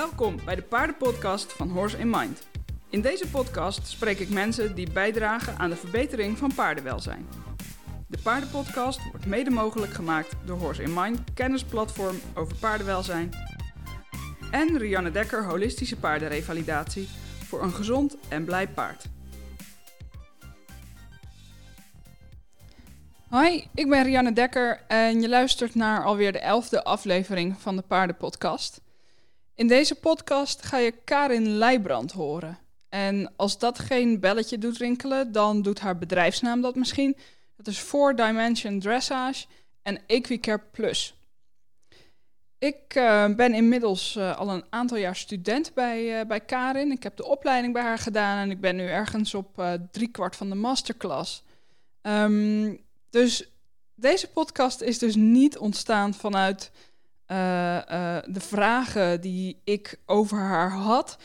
Welkom bij de paardenpodcast van Horse in Mind. In deze podcast spreek ik mensen die bijdragen aan de verbetering van paardenwelzijn. De paardenpodcast wordt mede mogelijk gemaakt door Horse in Mind, kennisplatform over paardenwelzijn. En Rianne Dekker Holistische Paardenrevalidatie voor een gezond en blij paard. Hoi, ik ben Rianne Dekker en je luistert naar alweer de elfde aflevering van de Paardenpodcast. In deze podcast ga je Karin Leijbrand horen. En als dat geen belletje doet rinkelen, dan doet haar bedrijfsnaam dat misschien. Dat is 4 Dimension Dressage en Equicare Plus. Ik uh, ben inmiddels uh, al een aantal jaar student bij, uh, bij Karin. Ik heb de opleiding bij haar gedaan en ik ben nu ergens op driekwart van de masterclass. Um, dus deze podcast is dus niet ontstaan vanuit de vragen die ik over haar had.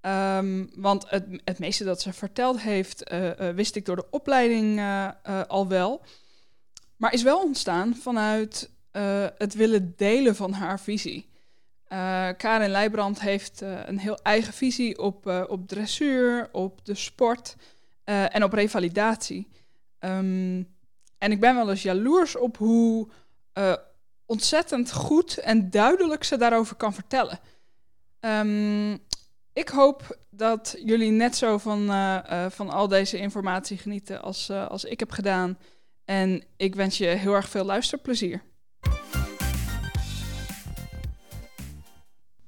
Um, want het, het meeste dat ze verteld heeft, wist ik door de opleiding al wel. Maar is wel ontstaan vanuit het willen delen van haar visie. Karin Leijbrand heeft een heel eigen visie op, op dressuur, op de sport en op revalidatie. Um, en ik ben wel eens jaloers op hoe ontzettend goed en duidelijk ze daarover kan vertellen. Um, ik hoop dat jullie net zo van, van al deze informatie genieten als, als ik heb gedaan. En ik wens je heel erg veel luisterplezier.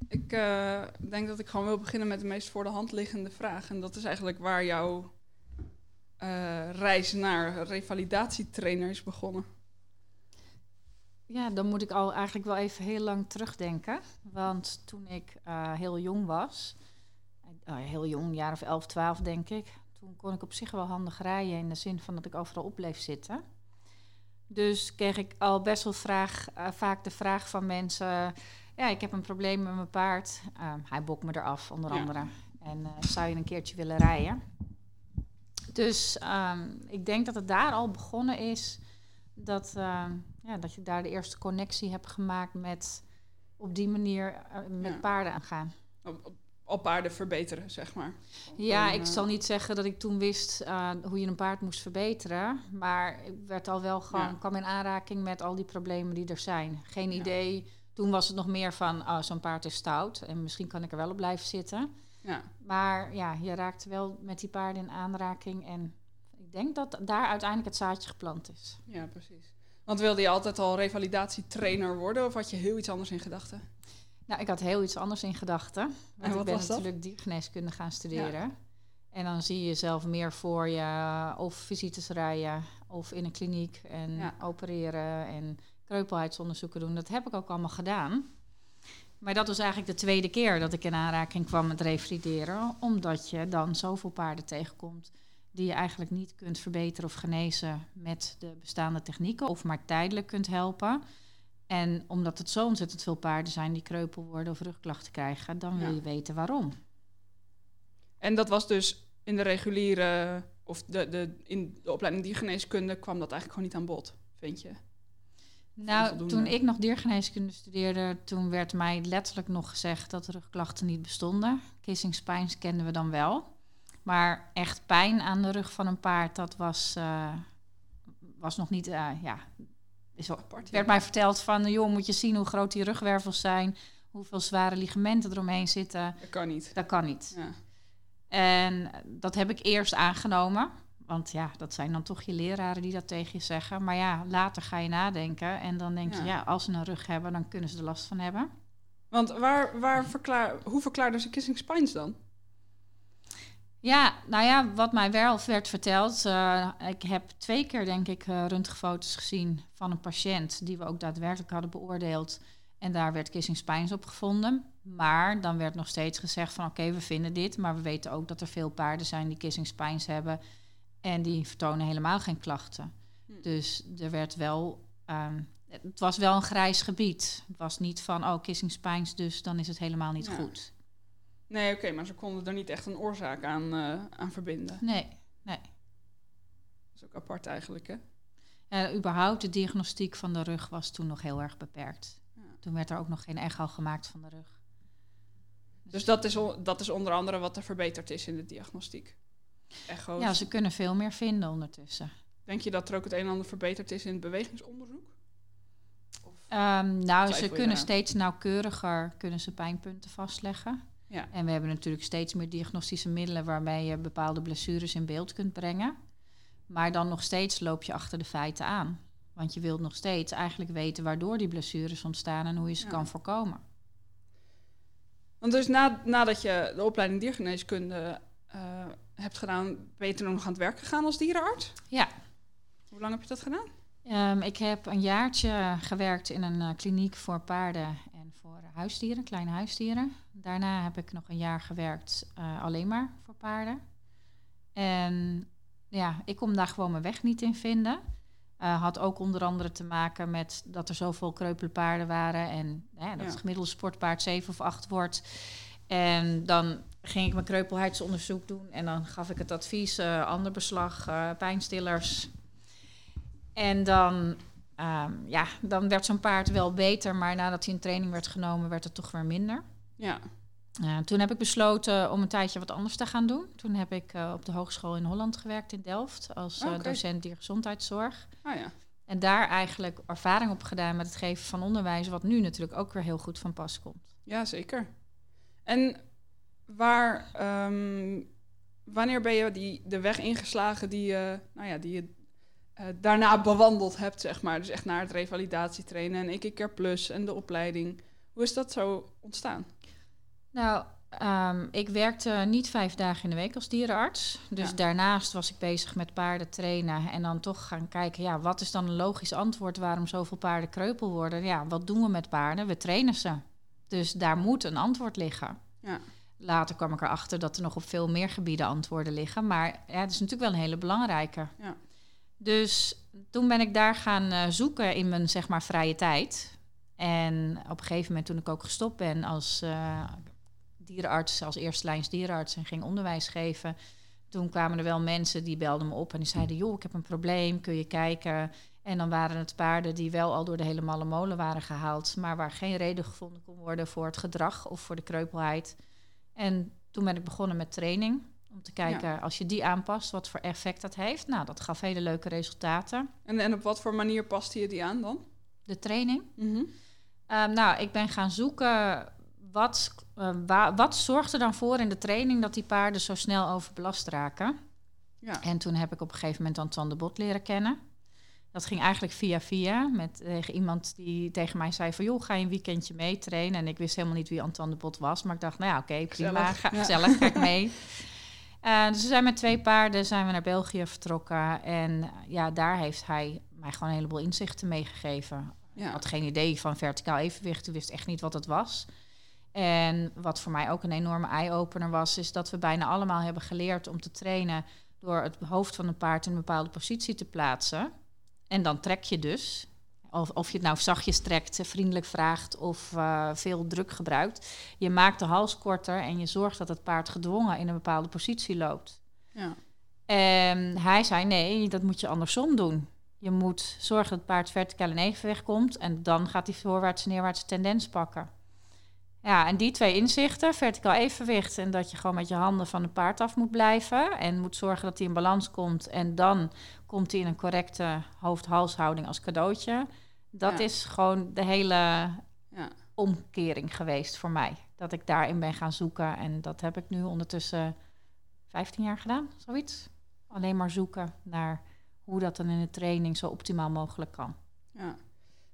Ik denk dat ik gewoon wil beginnen met de meest voor de hand liggende vraag. En dat is eigenlijk waar jouw reis naar revalidatietrainer is begonnen. Ja, dan moet ik al eigenlijk wel even heel lang terugdenken. Want toen ik uh, heel jong was, heel jong, jaar of 11, 12 denk ik, toen kon ik op zich wel handig rijden in de zin van dat ik overal op bleef zitten. Dus kreeg ik al best wel vraag, vaak de vraag van mensen ja, ik heb een probleem met mijn paard. Ehm, hij bokt me eraf, onder andere. En zou je een keertje willen rijden? Dus um, ik denk dat het daar al begonnen is. Dat, uh, ja, dat je daar de eerste connectie hebt gemaakt met op die manier uh, met ja. paarden aangaan. Op, op, op, paarden verbeteren, zeg maar. Ja, ik zal niet zeggen dat ik toen wist hoe je een paard moest verbeteren. Maar ik werd al wel gewoon, ja. kwam in aanraking met al die problemen die er zijn. Geen idee toen was het nog meer van, oh, zo'n paard is stout en misschien kan ik er wel op blijven zitten. Ja. Maar ja, je raakt wel met die paarden in aanraking en ik denk dat daar uiteindelijk het zaadje geplant is. Ja, precies. Want wilde je altijd al revalidatietrainer worden of had je heel iets anders in gedachten? Nou, ik had heel iets anders in gedachten. Want ik ben natuurlijk diergeneeskunde gaan studeren. Ja. En dan zie je jezelf meer voor je of visites rijden of in een kliniek en ja. opereren en kreupelheidsonderzoeken doen. Dat heb ik ook allemaal gedaan. Maar dat was eigenlijk de tweede keer dat ik in aanraking kwam met revalideren. Omdat je dan zoveel paarden tegenkomt die je eigenlijk niet kunt verbeteren of genezen met de bestaande technieken. Of maar tijdelijk kunt helpen. En omdat het zo ontzettend veel paarden zijn die kreupel worden of rugklachten krijgen, dan wil je weten waarom. En dat was dus in de reguliere, of de, de, in de opleiding diergeneeskunde kwam dat eigenlijk gewoon niet aan bod, vind je? Nou, toen ik nog diergeneeskunde studeerde, toen werd mij letterlijk nog gezegd dat rugklachten niet bestonden. Kissing spines kenden we dan wel. Maar echt pijn aan de rug van een paard, dat was, uh, was nog niet, uh, ja, is wel apart. werd mij verteld van, joh, moet je zien hoe groot die rugwervels zijn, hoeveel zware ligamenten eromheen zitten. Dat kan niet. Dat kan niet. Ja. En dat heb ik eerst aangenomen. Want ja, dat zijn dan toch je leraren die dat tegen je zeggen. Maar ja, later ga je nadenken en dan denk je, ja, als ze een rug hebben, dan kunnen ze er last van hebben. Want waar, waar verklaar, hoe verklaarden ze kissing spines dan? Ja, nou ja, wat mij wel werd verteld. Uh, ik heb twee keer, denk ik, uh, röntgenfoto's gezien van een patiënt die we ook daadwerkelijk hadden beoordeeld. En daar werd kissing spines op gevonden. Maar dan werd nog steeds gezegd van oké, we vinden dit. Maar we weten ook dat er veel paarden zijn die kissing spines hebben. En die vertonen helemaal geen klachten. Hm. Dus er werd wel. Um, het was wel een grijs gebied. Het was niet van, oh, kissing spines, dus dan is het helemaal niet ja. goed. Nee, oké, okay, maar ze konden er niet echt een oorzaak aan, uh, aan verbinden. Nee, nee. Dat is ook apart eigenlijk, hè? Uh, überhaupt, de diagnostiek van de rug was toen nog heel erg beperkt. Ja. Toen werd er ook nog geen echo gemaakt van de rug. Dus dat is, dat is onder andere wat er verbeterd is in de diagnostiek. Echo's. Ja, ze kunnen veel meer vinden ondertussen. Denk je dat er ook het een en ander verbeterd is in het bewegingsonderzoek? Of- Ehm, nou, ze kunnen steeds nauwkeuriger kunnen ze pijnpunten vastleggen. Ja. En we hebben natuurlijk steeds meer diagnostische middelen waarmee je bepaalde blessures in beeld kunt brengen. Maar dan nog steeds loop je achter de feiten aan. Want je wilt nog steeds eigenlijk weten waardoor die blessures ontstaan en hoe je ze Ja. kan voorkomen. Want dus na, nadat je de opleiding diergeneeskunde eh, hebt gedaan, ben je toen nog aan het werk gegaan als dierenarts? Ja. Hoe lang heb je dat gedaan? Ehm, ik heb een jaartje gewerkt in een eh, kliniek voor paarden en voor huisdieren, kleine huisdieren. Daarna heb ik nog een jaar gewerkt eh, alleen maar voor paarden. En ja, ik kon daar gewoon mijn weg niet in vinden. Eh, had ook onder andere te maken met dat er zoveel kreupele paarden waren en hè, dat Ja. het gemiddelde sportpaard 7 of 8 wordt. En dan ging ik mijn kreupelheidsonderzoek doen en dan gaf ik het advies, eh ander beslag, pijnstillers. En dan, ehm, ja, dan werd zo'n paard wel beter, maar nadat hij in training werd genomen, werd het toch weer minder. Ja. Eh, toen heb ik besloten om een tijdje wat anders te gaan doen. Toen heb ik eh, op de hogeschool in Holland gewerkt in Delft als eh, docent diergezondheidszorg. Ah ja. En daar eigenlijk ervaring op gedaan met het geven van onderwijs, wat nu natuurlijk ook weer heel goed van pas komt. Ja, zeker. En waar, ehm, wanneer ben je die, de weg ingeslagen die nou ja, die je eh, daarna bewandeld hebt, zeg maar? Dus echt naar het revalidatietrainen en EK Care Plus en de opleiding. Hoe is dat zo ontstaan? Nou, ehm, ik werkte niet vijf dagen in de week als dierenarts. Dus Ja. daarnaast was ik bezig met paarden trainen. En dan toch gaan kijken, ja, wat is dan een logisch antwoord waarom zoveel paarden kreupel worden? Ja, wat doen we met paarden? We trainen ze. Dus daar moet een antwoord liggen. Ja. Later kwam ik erachter dat er nog op veel meer gebieden antwoorden liggen. Maar ja, het is natuurlijk wel een hele belangrijke. Ja. Dus toen ben ik daar gaan eh, zoeken in mijn zeg maar vrije tijd. En op een gegeven moment toen ik ook gestopt ben als eh, dierenarts, als eerste dierenarts en ging onderwijs geven. Toen kwamen er wel mensen die belden me op en die zeiden: joh, ik heb een probleem, kun je kijken? En dan waren het paarden die wel al door de hele malle molen waren gehaald, maar waar geen reden gevonden kon worden voor het gedrag of voor de kreupelheid. En toen ben ik begonnen met training. Om te kijken, als je die aanpast, wat voor effect dat heeft. Nou, dat gaf hele leuke resultaten. En, en op wat voor manier paste je die aan dan? De training. Mhm. Ehm, nou, ik ben gaan zoeken wat, wa- wat zorgt er dan voor in de training dat die paarden zo snel overbelast raken. Ja. En toen heb ik op een gegeven moment Antoine de Bot leren kennen. Dat ging eigenlijk via via met tegen iemand die tegen mij zei van joh, ga je een weekendje mee trainen. En ik wist helemaal niet wie Antoine de Bot was, maar ik dacht, nou ja, oké, prima, ga, gezellig, ga ik mee. Eh, dus we zijn met twee paarden zijn we naar België vertrokken. En eh, ja, daar heeft hij mij gewoon een heleboel inzichten meegegeven. Ik Ja. had geen idee van verticaal evenwicht. Ik wist echt niet wat het was. En wat voor mij ook een enorme eye-opener was, is dat we bijna allemaal hebben geleerd om te trainen door het hoofd van een paard in een bepaalde positie te plaatsen. En dan trek je dus. Of, of je het nou zachtjes trekt, eh, vriendelijk vraagt of eh, veel druk gebruikt. Je maakt de hals korter en je zorgt dat het paard gedwongen in een bepaalde positie loopt. Ja. En hij zei: nee, dat moet je andersom doen. Je moet zorgen dat het paard verticaal in evenwicht komt en dan gaat hij voorwaarts en neerwaarts tendens pakken. Ja, en die twee inzichten, verticaal evenwicht en dat je gewoon met je handen van het paard af moet blijven en moet zorgen dat hij in balans komt en dan komt hij in een correcte hoofd-halshouding als cadeautje. Dat Ja. is gewoon de hele Ja. omkering geweest voor mij. Dat ik daarin ben gaan zoeken en dat heb ik nu ondertussen 15 jaar gedaan, zoiets. Alleen maar zoeken naar hoe dat dan in de training zo optimaal mogelijk kan. Ja.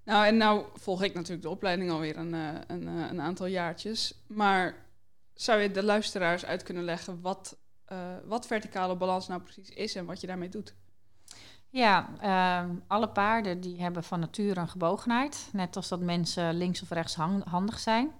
Nou, en nou volg ik natuurlijk de opleiding alweer een, eh, een, eh, een aantal jaartjes. Maar zou je de luisteraars uit kunnen leggen wat, eh, wat verticale balans nou precies is en wat je daarmee doet? Ja, ehm, alle paarden die hebben van nature een gebogenheid. Net als dat mensen links of rechts handig zijn.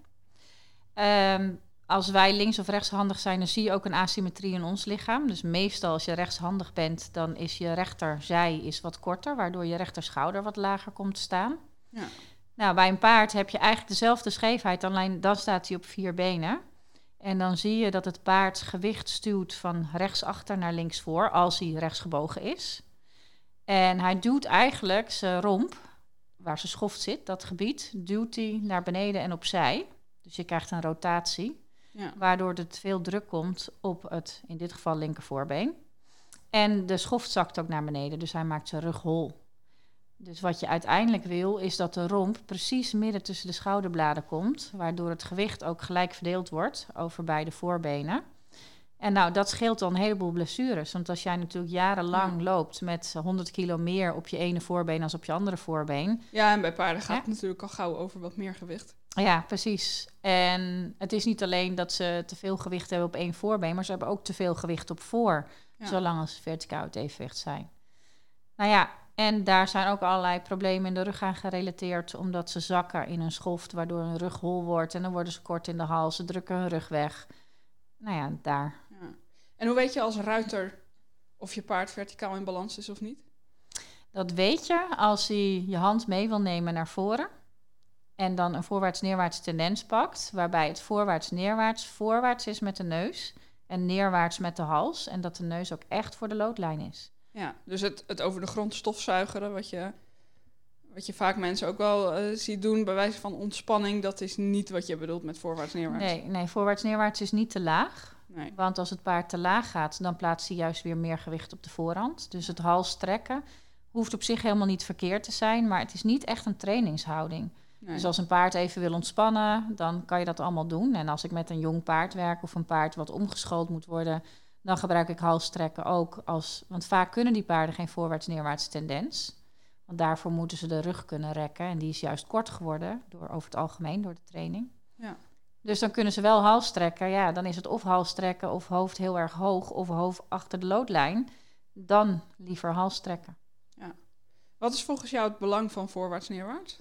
Ehm, als wij links of rechtshandig zijn, dan zie je ook een asymmetrie in ons lichaam. Dus meestal als je rechtshandig bent, dan is je rechterzij is wat korter, waardoor je rechterschouder wat lager komt te staan. Ja. Nou, bij een paard heb je eigenlijk dezelfde scheefheid, alleen dan staat hij op vier benen. En dan zie je dat het paard gewicht stuwt van rechtsachter naar linksvoor, als hij rechtsgebogen is. En hij duwt eigenlijk zijn romp, waar zijn schoft zit, dat gebied, duwt hij naar beneden en opzij. Dus je krijgt een rotatie. Ja. Waardoor er veel druk komt op het, in dit geval linkervoorbeen. En de schoft zakt ook naar beneden, dus hij maakt zijn rug hol. Dus wat je uiteindelijk wil, is dat de romp precies midden tussen de schouderbladen komt, waardoor het gewicht ook gelijk verdeeld wordt over beide voorbenen. En nou, dat scheelt dan een heleboel blessures. Want als jij natuurlijk jarenlang loopt met 100 kilo meer op je ene voorbeen als op je andere voorbeen. Ja, en bij paarden gaat het natuurlijk al gauw over wat meer gewicht. Ja, precies. En het is niet alleen dat ze te veel gewicht hebben op één voorbeen, maar ze hebben ook te veel gewicht op voor, Ja. zolang als ze verticaal uit evenwicht zijn. Nou ja, en daar zijn ook allerlei problemen in de rug aan gerelateerd, omdat ze zakken in hun schoft, waardoor hun rug hol wordt en dan worden ze kort in de hals, ze drukken hun rug weg. Nou ja, daar. En hoe weet je als ruiter of je paard verticaal in balans is of niet? Dat weet je als hij je hand mee wil nemen naar voren. En dan een voorwaarts-neerwaarts tendens pakt. Waarbij het voorwaarts-neerwaarts voorwaarts is met de neus. En neerwaarts met de hals. En dat de neus ook echt voor de loodlijn is. Ja, dus het, het over de grond stofzuigeren, wat je, wat je vaak mensen ook wel eh, ziet doen bij wijze van ontspanning, dat is niet wat je bedoelt met voorwaarts-neerwaarts. Nee, nee voorwaarts-neerwaarts is niet te laag. Nee. Want als het paard te laag gaat, dan plaatst hij juist weer meer gewicht op de voorhand. Dus het hals strekken hoeft op zich helemaal niet verkeerd te zijn. Maar het is niet echt een trainingshouding. nee. Dus als een paard even wil ontspannen, dan kan je dat allemaal doen. En als ik met een jong paard werk of een paard wat omgeschoold moet worden, dan gebruik ik halstrekken ook als. Want vaak kunnen die paarden geen voorwaarts-neerwaarts tendens. Want daarvoor moeten ze de rug kunnen rekken. En die is juist kort geworden, door, over het algemeen, door de training. Ja. Dus dan kunnen ze wel halstrekken. Ja, dan is het of halstrekken of hoofd heel erg hoog of hoofd achter de loodlijn. Dan liever halstrekken. Wat is volgens jou het belang van voorwaarts-neerwaarts?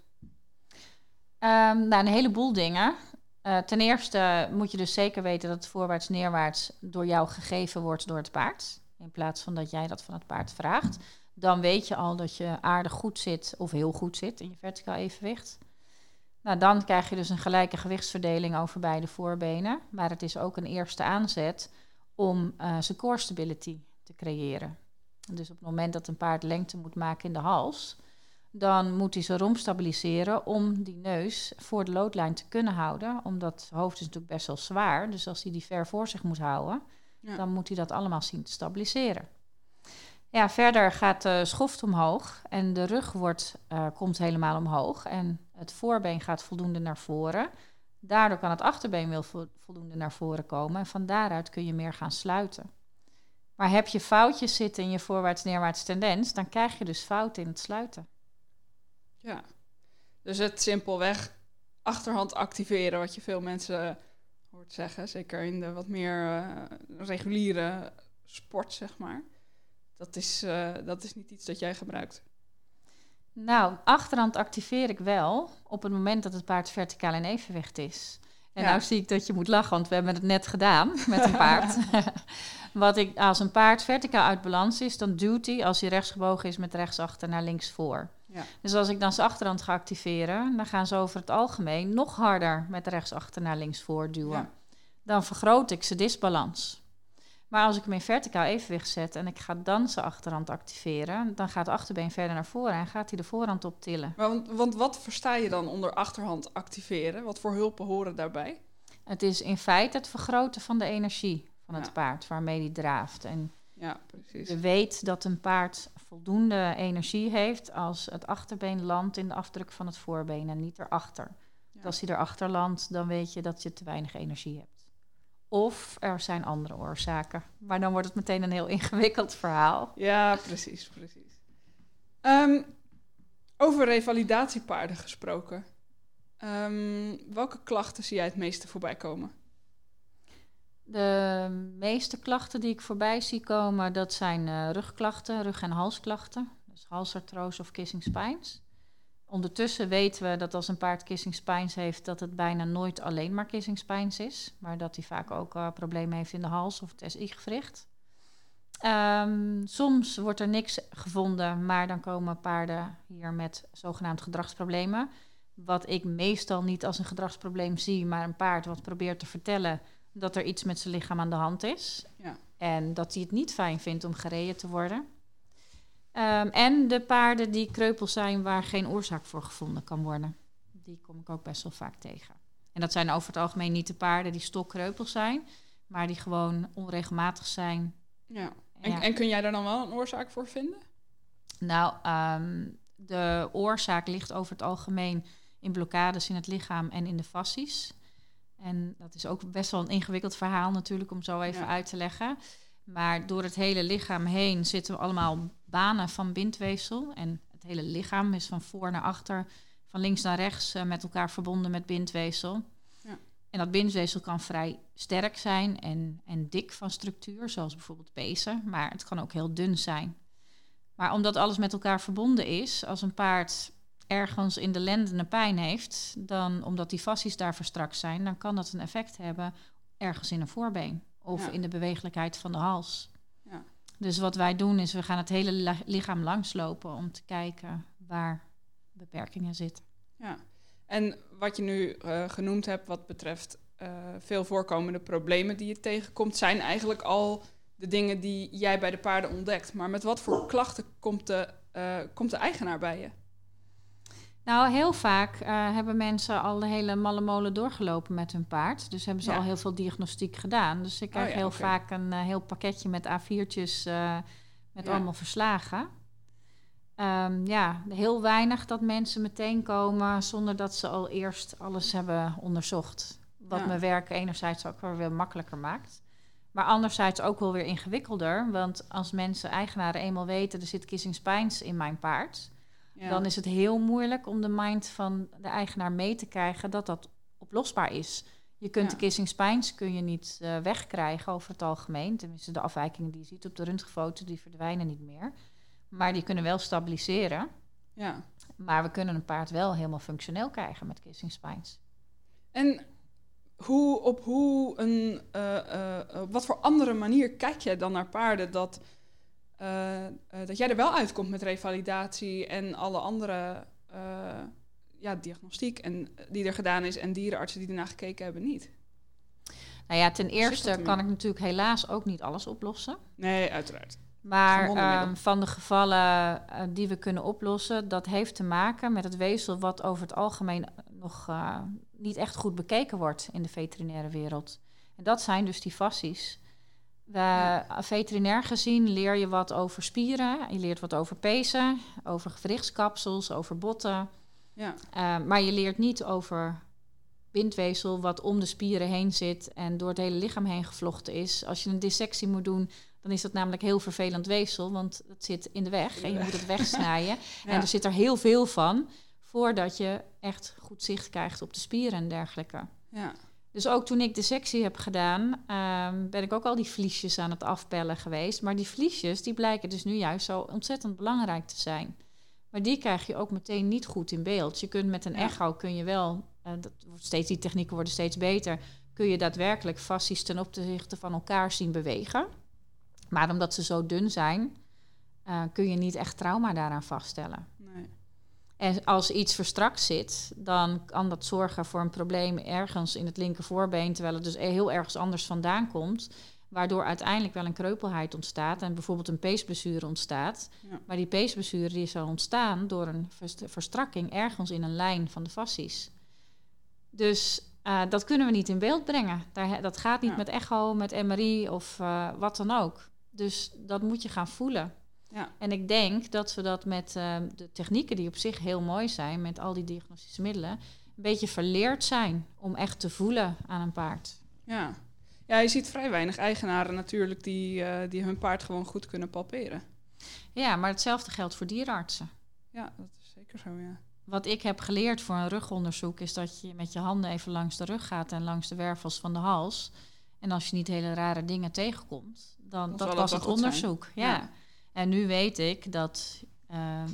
Ehm, nou, een heleboel dingen. Eh, ten eerste moet je dus zeker weten dat het voorwaarts-neerwaarts door jou gegeven wordt door het paard. In plaats van dat jij dat van het paard vraagt. Dan weet je al dat je aardig goed zit of heel goed zit in je verticaal evenwicht. Nou, dan krijg je dus een gelijke gewichtsverdeling over beide voorbenen. Maar het is ook een eerste aanzet om eh, zijn core stability te creëren. Dus op het moment dat een paard lengte moet maken in de hals, dan moet hij zijn romp stabiliseren om die neus voor de loodlijn te kunnen houden. Omdat het hoofd is natuurlijk best wel zwaar. Dus als hij die ver voor zich moet houden, Ja. dan moet hij dat allemaal zien te stabiliseren. Ja, verder gaat de schoft omhoog en de rug wordt, eh, komt helemaal omhoog. En het voorbeen gaat voldoende naar voren. Daardoor kan het achterbeen wel vo- voldoende naar voren komen. En van daaruit kun je meer gaan sluiten. Maar heb je foutjes zitten in je voorwaarts-neerwaarts tendens, dan krijg je dus fouten in het sluiten. Ja. Dus het simpelweg achterhand activeren, wat je veel mensen hoort zeggen. Zeker in de wat meer eh, reguliere sport, zeg maar. Dat is, eh, dat is niet iets dat jij gebruikt. Nou, achterhand activeer ik wel op het moment dat het paard verticaal in evenwicht is. En Ja. nou zie ik dat je moet lachen, want we hebben het net gedaan met een paard. Wat ik, als een paard verticaal uit balans is, dan duwt hij als hij rechtsgebogen is met rechtsachter naar linksvoor. Ja. Dus als ik dan zijn achterhand ga activeren, dan gaan ze over het algemeen nog harder met rechtsachter naar linksvoor duwen. Ja. Dan vergroot ik zijn disbalans. Maar als ik hem in verticaal evenwicht zet en ik ga dan zijn achterhand activeren, dan gaat het achterbeen verder naar voren en gaat hij de voorhand optillen. Maar Want, want wat versta je dan onder achterhand activeren? Wat voor hulpen horen daarbij? Het is in feite het vergroten van de energie van het Ja. paard waarmee hij draaft. En Ja, precies. je weet dat een paard voldoende energie heeft als het achterbeen landt in de afdruk van het voorbeen en niet erachter. Ja. Als hij erachter landt, dan weet je dat je te weinig energie hebt. Of er zijn andere oorzaken. Maar dan wordt het meteen een heel ingewikkeld verhaal. Ja, precies, precies. Ehm, over revalidatiepaarden gesproken. Ehm, welke klachten zie jij het meeste voorbij komen? De meeste klachten die ik voorbij zie komen, dat zijn eh, rugklachten, rug- en halsklachten. Dus halsartrose of kissing spines. Ondertussen weten we dat als een paard kissing spines heeft, dat het bijna nooit alleen maar kissing spines is. Maar dat hij vaak ook eh, problemen heeft in de hals of het SI-gewricht. Ehm, soms wordt er niks gevonden, maar dan komen paarden hier met zogenaamd gedragsproblemen. Wat ik meestal niet als een gedragsprobleem zie, maar een paard wat probeert te vertellen dat er iets met zijn lichaam aan de hand is. Ja. En dat hij het niet fijn vindt om gereden te worden. Ehm, en de paarden die kreupel zijn waar geen oorzaak voor gevonden kan worden. Die kom ik ook best wel vaak tegen. En dat zijn over het algemeen niet de paarden die stokkreupel zijn, maar die gewoon onregelmatig zijn. Ja. En, en kun jij daar dan wel een oorzaak voor vinden? Nou, ehm, de oorzaak ligt over het algemeen in blokkades in het lichaam en in de fascies. En dat is ook best wel een ingewikkeld verhaal natuurlijk om zo even uit te leggen. Maar door het hele lichaam heen zitten allemaal banen van bindweefsel. En het hele lichaam is van voor naar achter, van links naar rechts uh, met elkaar verbonden met bindweefsel. Ja. En dat bindweefsel kan vrij sterk zijn en, en dik van structuur, zoals bijvoorbeeld pezen. Maar het kan ook heel dun zijn. Maar omdat alles met elkaar verbonden is, als een paard ergens in de lenden een pijn heeft, dan omdat die fascies daar verstrakt zijn, dan kan dat een effect hebben ergens in een voorbeen of in de bewegelijkheid van de hals. Ja. Dus wat wij doen is, we gaan het hele lichaam langslopen om te kijken waar beperkingen zitten. Ja, en wat je nu uh, genoemd hebt wat betreft uh, veel voorkomende problemen die je tegenkomt, zijn eigenlijk al de dingen die jij bij de paarden ontdekt. Maar met wat voor klachten komt de, uh, komt de eigenaar bij je? Nou, heel vaak uh, hebben mensen al de hele malle molen doorgelopen met hun paard. Dus hebben ze al heel veel diagnostiek gedaan. Dus ik krijg oh heel vaak een uh, heel pakketje met A4'tjes uh, met allemaal verslagen. Um, ja, heel weinig dat mensen meteen komen zonder dat ze al eerst alles hebben onderzocht. Wat mijn werk enerzijds ook wel weer makkelijker maakt. Maar anderzijds ook wel weer ingewikkelder. Want als mensen, eigenaren, eenmaal weten... er zit kissing spines in mijn paard... dan is het heel moeilijk om de mind van de eigenaar mee te krijgen... dat dat oplosbaar is. Je kunt de kissing spines kun je niet uh, wegkrijgen over het algemeen. Tenminste, de afwijkingen die je ziet op de röntgenfoto... die verdwijnen niet meer. Maar die kunnen wel stabiliseren. Ja. Maar we kunnen een paard wel helemaal functioneel krijgen met kissing spines. En hoe, op hoe een, uh, wat voor andere manier kijk jij dan naar paarden dat, dat jij er wel uitkomt met revalidatie en alle andere ja, diagnostiek en, die er gedaan is en dierenartsen die ernaar gekeken hebben niet? Nou ja, ten eerste kan ik natuurlijk helaas ook niet alles oplossen. Nee, uiteraard. Maar um, van de gevallen die we kunnen oplossen, dat heeft te maken met het weefsel wat over het algemeen nog uh, niet echt goed bekeken wordt in de veterinaire wereld. En dat zijn dus die fascies. We, Veterinair gezien leer je wat over spieren, je leert wat over pezen, over gewrichtskapsels, over botten. Ja. Uh, maar je leert niet over bindweefsel wat om de spieren heen zit en door het hele lichaam heen gevlochten is. Als je een dissectie moet doen, dan is dat namelijk heel vervelend weefsel, want het zit in de weg en je moet het wegsnijden. ja. En er zit er heel veel van voordat je echt goed zicht krijgt op de spieren en dergelijke. Ja. Dus ook toen ik de sectie heb gedaan, um, ben ik ook al die vliesjes aan het afpellen geweest. Maar die vliesjes, die blijken dus nu juist zo ontzettend belangrijk te zijn. Maar die krijg je ook meteen niet goed in beeld. Je kunt met een echo, kun je wel, uh, dat wordt steeds, die technieken worden steeds beter, kun je daadwerkelijk fascies ten opzichte van elkaar zien bewegen. Maar omdat ze zo dun zijn, uh, kun je niet echt trauma daaraan vaststellen. Nee. En als iets verstrakt zit, dan kan dat zorgen voor een probleem ergens in het linkervoorbeen, terwijl het dus heel ergens anders vandaan komt. Waardoor uiteindelijk wel een kreupelheid ontstaat en bijvoorbeeld een peesblessure ontstaat. Maar die peesblessure die zal ontstaan door een verstrakking ergens in een lijn van de fascies. Dus uh, dat kunnen we niet in beeld brengen. Daar, dat gaat niet met echo, met MRI of uh, wat dan ook. Dus dat moet je gaan voelen. Ja. En ik denk dat we dat met uh, de technieken die op zich heel mooi zijn, met al die diagnostische middelen, een beetje verleerd zijn om echt te voelen aan een paard. Ja, ja je ziet vrij weinig eigenaren natuurlijk die, uh, die hun paard gewoon goed kunnen palperen. Ja, maar hetzelfde geldt voor dierenartsen. Ja, dat is zeker zo, ja. Wat ik heb geleerd voor een rugonderzoek is dat je met je handen even langs de rug gaat en langs de wervels van de hals. En als je niet hele rare dingen tegenkomt, dan dat, was het onderzoek. ja. En nu weet ik dat, ehm,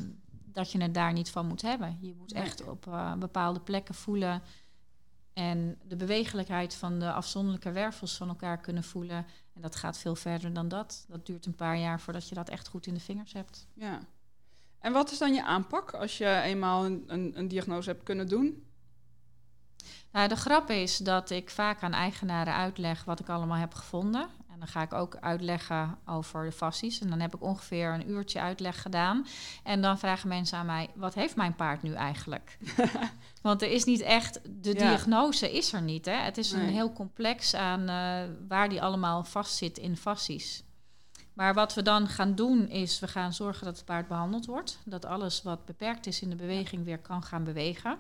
dat je het daar niet van moet hebben. Je moet echt op uh, bepaalde plekken voelen en de bewegelijkheid van de afzonderlijke wervels van elkaar kunnen voelen. En dat gaat veel verder dan dat. Dat duurt een paar jaar voordat je dat echt goed in de vingers hebt. Ja. En wat is dan je aanpak als je eenmaal een, een, een diagnose hebt kunnen doen? Nou, de grap is dat ik vaak aan eigenaren uitleg wat ik allemaal heb gevonden. En dan ga ik ook uitleggen over de fascies. En dan heb ik ongeveer een uurtje uitleg gedaan. En dan vragen mensen aan mij: wat heeft mijn paard nu eigenlijk? Want er is niet echt, de diagnose is er niet. Hè? Het is een heel complex aan uh, waar die allemaal vastzit in fascies. Maar wat we dan gaan doen is, we gaan zorgen dat het paard behandeld wordt. Dat alles wat beperkt is in de beweging weer kan gaan bewegen.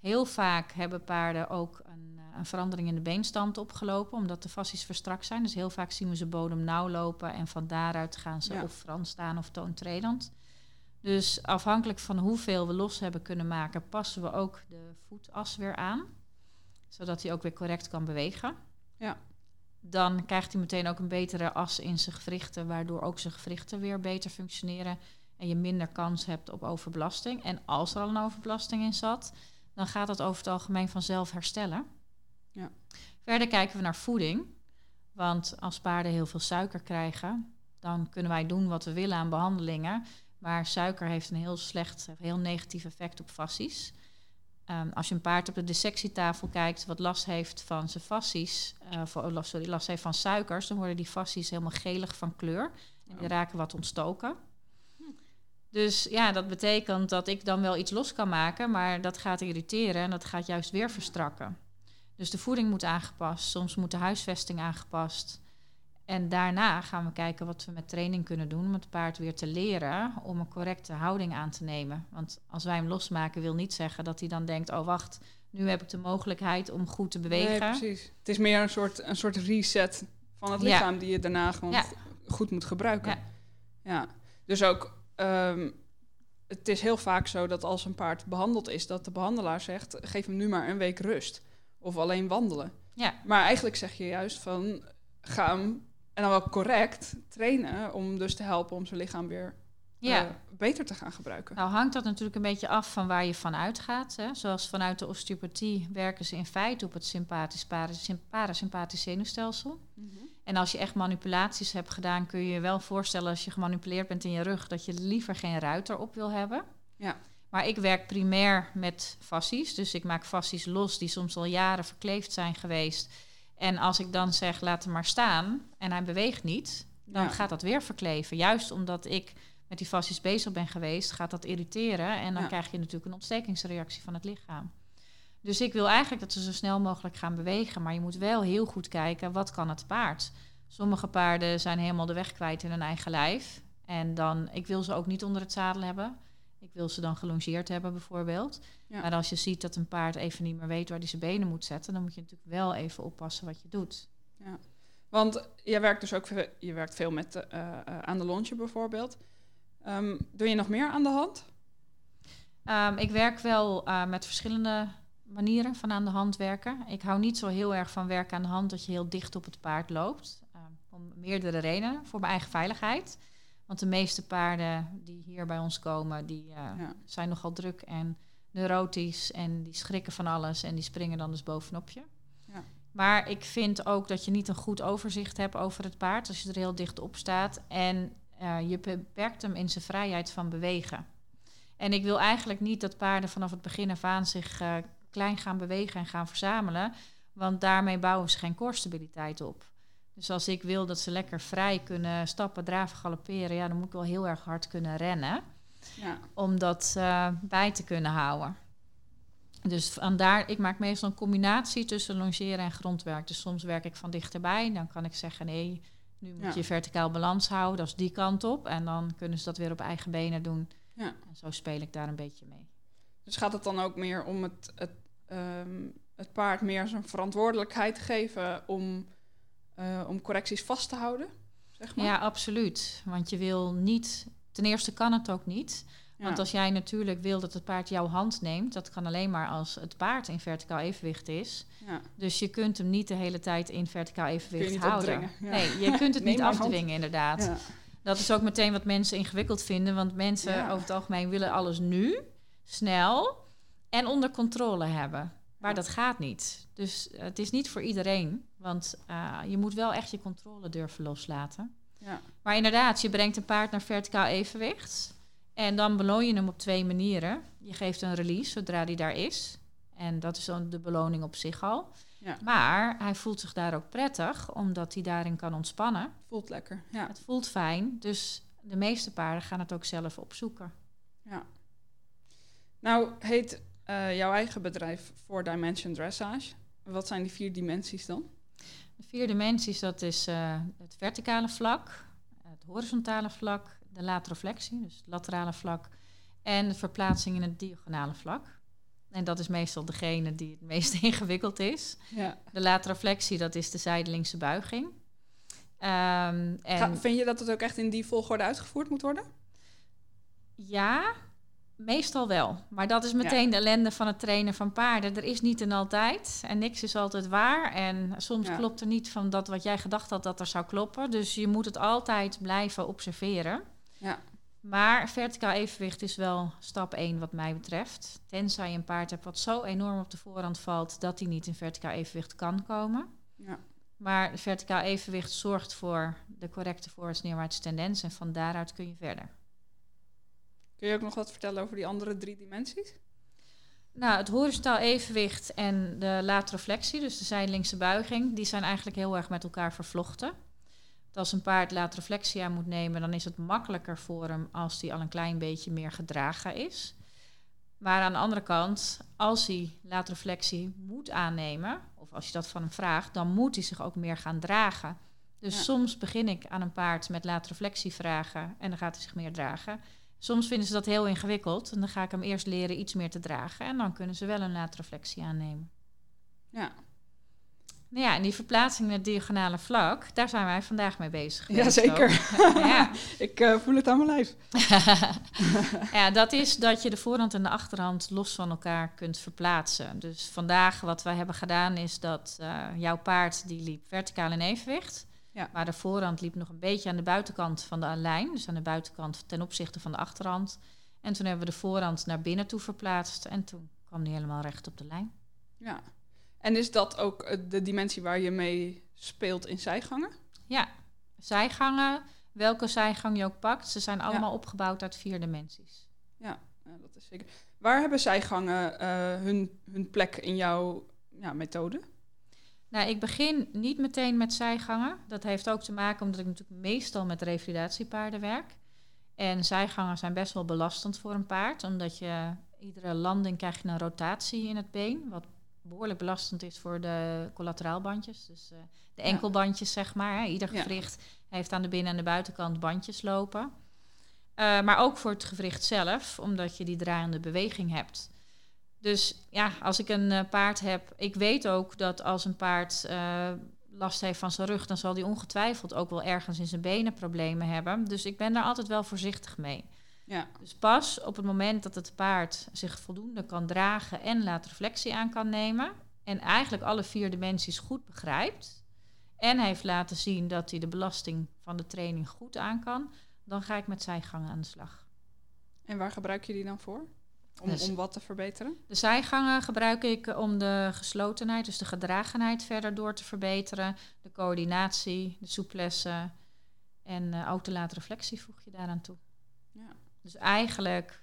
Heel vaak hebben paarden ook een, eh, een verandering in de beenstand opgelopen, omdat de fascies verstrakt zijn. Dus heel vaak zien we ze bodem nauw lopen en van daaruit gaan ze of frans staan of toontredend. Dus afhankelijk van hoeveel we los hebben kunnen maken, passen we ook de voetas weer aan, zodat hij ook weer correct kan bewegen. Ja. Dan krijgt hij meteen ook een betere as in zijn gewrichten, waardoor ook zijn gewrichten weer beter functioneren en je minder kans hebt op overbelasting. En als er al een overbelasting in zat, dan gaat dat over het algemeen vanzelf herstellen. Ja. Verder kijken we naar voeding. Want als paarden heel veel suiker krijgen, dan kunnen wij doen wat we willen aan behandelingen. Maar suiker heeft een heel slecht, heel negatief effect op fascies. Um, als je een paard op de dissectietafel kijkt wat last heeft van zijn fascies, uh, sorry, last heeft van suikers, dan worden die fascies helemaal gelig van kleur. En die oh. raken wat ontstoken. Dus ja, dat betekent dat ik dan wel iets los kan maken, maar dat gaat irriteren en dat gaat juist weer verstrakken. Dus de voeding moet aangepast, soms moet de huisvesting aangepast. En daarna gaan we kijken wat we met training kunnen doen om het paard weer te leren om een correcte houding aan te nemen. Want als wij hem losmaken, wil niet zeggen dat hij dan denkt: oh wacht, nu heb ik de mogelijkheid om goed te bewegen. Nee, precies. Het is meer een soort, een soort reset van het lichaam die je daarna gewoon goed moet gebruiken. Ja. ja. Dus ook Um, het is heel vaak zo dat als een paard behandeld is, dat de behandelaar zegt: geef hem nu maar een week rust. Of alleen wandelen. Ja. Maar eigenlijk zeg je juist van ga hem en dan wel correct trainen om dus te helpen om zijn lichaam weer ja. Uh, beter te gaan gebruiken. Nou hangt dat natuurlijk een beetje af van waar je van uitgaat. Hè. Zoals vanuit de osteopathie werken ze in feite op het sympathisch parasympathisch zenuwstelsel. Mm en als je echt manipulaties hebt gedaan, kun je je wel voorstellen als je gemanipuleerd bent in je rug, dat je liever geen ruiter op wil hebben. Ja. Maar ik werk primair met fascies. Dus ik maak fascies los die soms al jaren verkleefd zijn geweest. En als ik dan zeg, laat hem maar staan en hij beweegt niet, dan gaat dat weer verkleven. Juist omdat ik met die fascies bezig ben geweest, gaat dat irriteren. En dan krijg je natuurlijk een ontstekingsreactie van het lichaam. Dus ik wil eigenlijk dat ze zo snel mogelijk gaan bewegen. Maar je moet wel heel goed kijken, wat kan het paard? Sommige paarden zijn helemaal de weg kwijt in hun eigen lijf. En dan, ik wil ze ook niet onder het zadel hebben. Ik wil ze dan gelongeerd hebben bijvoorbeeld. Maar als je ziet dat een paard even niet meer weet waar hij zijn benen moet zetten... dan moet je natuurlijk wel even oppassen wat je doet. Ja. Want je werkt dus ook je werkt veel met uh, uh, aan de longe bijvoorbeeld. Um, doe je nog meer aan de hand? Um, ik werk wel uh, met verschillende manieren van aan de hand werken. Ik hou niet zo heel erg van werken aan de hand dat je heel dicht op het paard loopt. Uh, om meerdere redenen. Voor mijn eigen veiligheid. Want de meeste paarden die hier bij ons komen, die uh, zijn nogal druk en neurotisch. En die schrikken van alles en die springen dan dus bovenop je. Ja. Maar ik vind ook dat je niet een goed overzicht hebt over het paard als je er heel dicht op staat. En uh, je beperkt hem in zijn vrijheid van bewegen. En ik wil eigenlijk niet dat paarden vanaf het begin af aan zich uh, klein gaan bewegen en gaan verzamelen. Want daarmee bouwen ze geen koorstabiliteit op. Dus als ik wil dat ze lekker vrij kunnen stappen, draven, galopperen, ja, dan moet ik wel heel erg hard kunnen rennen. Ja. Om dat uh, bij te kunnen houden. Dus vandaar, ik maak meestal een combinatie tussen longeren en grondwerk. Dus soms werk ik van dichterbij. Dan kan ik zeggen, nee, nu moet je verticaal balans houden. Dat is die kant op. En dan kunnen ze dat weer op eigen benen doen. Ja. En zo speel ik daar een beetje mee. Dus gaat het dan ook meer om het, het, ehm, het paard meer zijn verantwoordelijkheid geven om, uh, om correcties vast te houden? Zeg maar? Ja, absoluut. Want je wil niet, ten eerste kan het ook niet. Want als jij natuurlijk wil dat het paard jouw hand neemt, dat kan alleen maar als het paard in verticaal evenwicht is. Ja. Dus je kunt hem niet de hele tijd in verticaal evenwicht houden. Nee, je kunt het niet afdwingen, inderdaad. Dat is ook meteen wat mensen ingewikkeld vinden, want mensen over het algemeen willen alles nu snel en onder controle hebben. Maar dat gaat niet. Dus eh, het is niet voor iedereen. Want uh, je moet wel echt je controle durven loslaten. Ja. Maar inderdaad, je brengt een paard naar verticaal evenwicht. En dan beloon je hem op twee manieren. Je geeft een release zodra die daar is. En dat is dan de beloning op zich al. Ja. Maar hij voelt zich daar ook prettig, omdat hij daarin kan ontspannen. Voelt lekker. Ja. Het voelt fijn, dus de meeste paarden gaan het ook zelf opzoeken. ja. Nou, heet eh, jouw eigen bedrijf Four Dimension Dressage. Wat zijn die vier dimensies dan? De vier dimensies, dat is eh, het verticale vlak, het horizontale vlak, de lateroflexie, dus het laterale vlak, en de verplaatsing in het diagonale vlak. En dat is meestal degene die het meest ingewikkeld is. Ja. De lateroflexie, dat is de zijdelingse buiging. Ehm, en Ga- vind je dat het ook echt in die volgorde uitgevoerd moet worden? ja, meestal wel. Maar dat is meteen de ellende van het trainen van paarden. Er is niet en altijd. En niks is altijd waar. En soms Ja. klopt er niet van dat wat jij gedacht had dat er zou kloppen. Dus je moet het altijd blijven observeren. Ja. Maar verticaal evenwicht is wel stap 1 wat mij betreft. Tenzij je een paard hebt wat zo enorm op de voorhand valt dat hij niet in verticaal evenwicht kan komen. Ja. Maar verticaal evenwicht zorgt voor de correcte voorwaarts-neerwaarts tendens en van daaruit kun je verder. Kun je ook nog wat vertellen over die andere drie dimensies? Nou, het horizontaal evenwicht en de lateroflexie, dus de zijdelingse buiging, die zijn eigenlijk heel erg met elkaar vervlochten. Want als een paard lateroflexie aan moet nemen, dan is het makkelijker voor hem als hij al een klein beetje meer gedragen is. Maar aan de andere kant, als hij lateroflexie moet aannemen, of als je dat van hem vraagt, dan moet hij zich ook meer gaan dragen. Dus Ja. soms begin ik aan een paard met lateroflexie vragen en dan gaat hij zich meer dragen. Soms vinden ze dat heel ingewikkeld en dan ga ik hem eerst leren iets meer te dragen en dan kunnen ze wel een lateroflexie aannemen. Ja. Nou ja, en die verplaatsing naar het diagonale vlak, daar zijn wij vandaag mee bezig. geweest Jazeker. ja. Ik eh, voel het aan mijn lijf. ja, dat is dat je de voorhand en de achterhand los van elkaar kunt verplaatsen. Dus vandaag wat wij hebben gedaan is dat eh, jouw paard die liep verticaal in evenwicht. Ja. Maar de voorhand liep nog een beetje aan de buitenkant van de lijn. Dus aan de buitenkant ten opzichte van de achterhand. En toen hebben we de voorhand naar binnen toe verplaatst. En toen kwam die helemaal recht op de lijn. Ja. En is dat ook eh, de dimensie waar je mee speelt in zijgangen? Ja, zijgangen, welke zijgang je ook pakt, ze zijn allemaal opgebouwd uit vier dimensies. Ja, dat is zeker. Waar hebben zijgangen eh, hun, hun plek in jouw ja, methode? Nou, ik begin niet meteen met zijgangen. Dat heeft ook te maken omdat ik natuurlijk meestal met revalidatiepaarden werk. En zijgangen zijn best wel belastend voor een paard, omdat je iedere landing krijg je een rotatie in het been, wat behoorlijk belastend is voor de collateraalbandjes, dus eh, de enkelbandjes zeg maar. Hè. Ieder Ja. gewricht heeft aan de binnen- en de buitenkant bandjes lopen. Eh, maar ook voor het gewricht zelf, omdat je die draaiende beweging hebt. Dus ja, als ik een eh, paard heb, ik weet ook dat als een paard eh, last heeft van zijn rug, dan zal die ongetwijfeld ook wel ergens in zijn benen problemen hebben. Dus ik ben daar altijd wel voorzichtig mee. Ja, Dus pas op het moment dat het paard zich voldoende kan dragen en later reflectie aan kan nemen. En eigenlijk alle vier dimensies goed begrijpt. En heeft laten zien dat hij de belasting van de training goed aan kan. Dan ga ik met zijgangen aan de slag. en waar gebruik je die dan voor? Om, Dus- om wat te verbeteren? De zijgangen gebruik ik om de geslotenheid, dus de gedragenheid verder door te verbeteren. De coördinatie, de souplesse en eh, ook de late reflectie voeg je daaraan toe. Ja. Dus eigenlijk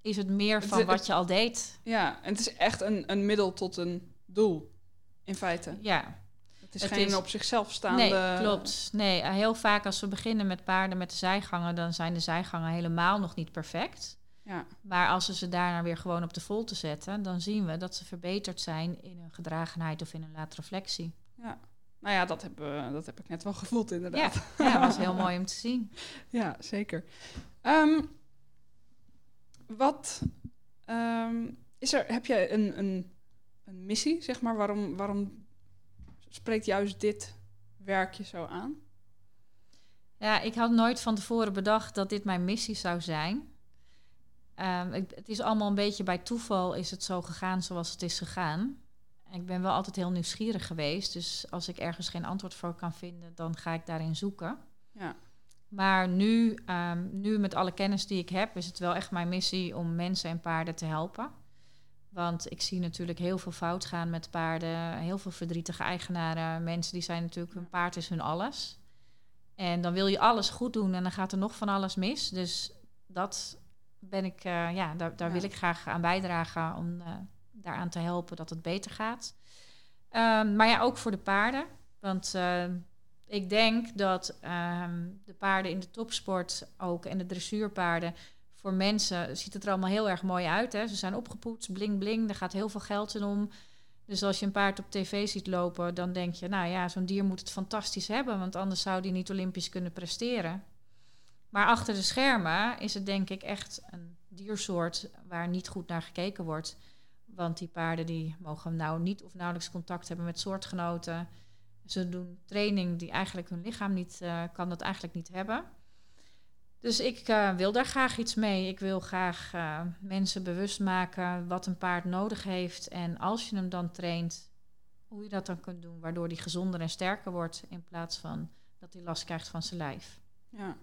is het meer van het- wat je al deed. Ja, en het is echt een, een middel tot een doel, in feite. Ja, Het is Het geen is- op zichzelf staande... nee, klopt. Nee, heel vaak als we beginnen met paarden met de zijgangen, dan zijn de zijgangen helemaal nog niet perfect. Ja, Maar als we ze daarna weer gewoon op de volte zetten, dan zien we dat ze verbeterd zijn in hun gedragenheid of in hun late reflectie. ja. Nou ja, dat heb, dat heb ik net wel gevoeld inderdaad. ja, dat was heel mooi om te zien. Ja, zeker. Ehm, wat ehm, is er? Heb je een, een, een missie, zeg maar? Waarom, waarom spreekt juist dit werkje zo aan? Ja, ik had nooit van tevoren bedacht dat dit mijn missie zou zijn. Ehm, ik- het is allemaal een beetje bij toeval is het zo gegaan zoals het is gegaan. Ik ben wel altijd heel nieuwsgierig geweest. Dus als ik ergens geen antwoord voor kan vinden, dan ga ik daarin zoeken. Ja, Maar nu, ehm, nu met alle kennis die ik heb, is het wel echt mijn missie om mensen en paarden te helpen. Want ik zie natuurlijk heel veel fout gaan met paarden. Heel veel verdrietige eigenaren. Mensen die zijn natuurlijk, hun paard is hun alles. En dan wil je alles goed doen en dan gaat er nog van alles mis. Dus dat ben ik, eh, ja, daar, daar Ja. wil ik graag aan bijdragen om eh, daaraan te helpen dat het beter gaat. Ehm, maar ja, ook voor de paarden. Want ehm, ik denk dat ehm, de paarden in de topsport ook en de dressuurpaarden voor mensen ziet het er allemaal heel erg mooi uit. Hè? Ze zijn opgepoetst, bling bling, er gaat heel veel geld in om. Dus als je een paard op tv ziet lopen, dan denk je, nou ja, zo'n dier moet het fantastisch hebben, want anders zou die niet Olympisch kunnen presteren. Maar achter de schermen is het denk ik echt een diersoort waar niet goed naar gekeken wordt. Want die paarden die mogen nou niet of nauwelijks contact hebben met soortgenoten. Ze doen training die eigenlijk hun lichaam niet uh, kan dat eigenlijk niet hebben. Dus ik uh, wil daar graag iets mee. Ik wil graag uh, mensen bewust maken wat een paard nodig heeft. En als je hem dan traint, hoe je dat dan kunt doen, waardoor hij gezonder en sterker wordt in plaats van dat hij last krijgt van zijn lijf. Ja.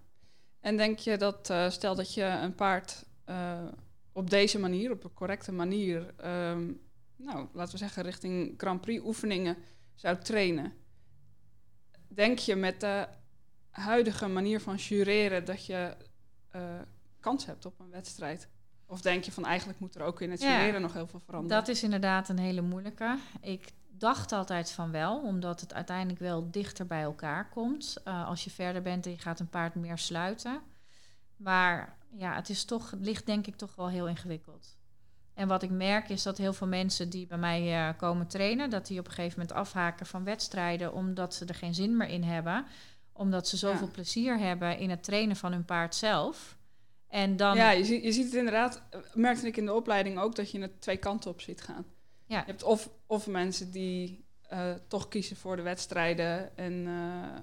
En denk je dat, uh, stel dat je een paard op deze manier, op een correcte manier, um, nou, laten we zeggen, richting Grand Prix oefeningen zou trainen. Denk je met de huidige manier van jureren dat je uh, kans hebt op een wedstrijd? Of denk je van eigenlijk moet er ook in het jureren ja, nog heel veel veranderen? Dat is inderdaad een hele moeilijke. Ik dacht altijd van wel, omdat het uiteindelijk wel dichter bij elkaar komt. Uh, als je verder bent en je gaat een paard meer sluiten. Maar ja, het, is toch, het ligt denk ik toch wel heel ingewikkeld. En wat ik merk is dat heel veel mensen die bij mij uh, komen trainen, dat die op een gegeven moment afhaken van wedstrijden omdat ze er geen zin meer in hebben. Omdat ze zoveel ja. plezier hebben in het trainen van hun paard zelf. En dan... Ja, je ziet, je ziet het inderdaad, merkte ik in de opleiding ook, dat je het twee kanten op ziet gaan. Ja. Je hebt of, of mensen die uh, toch kiezen voor de wedstrijden en uh,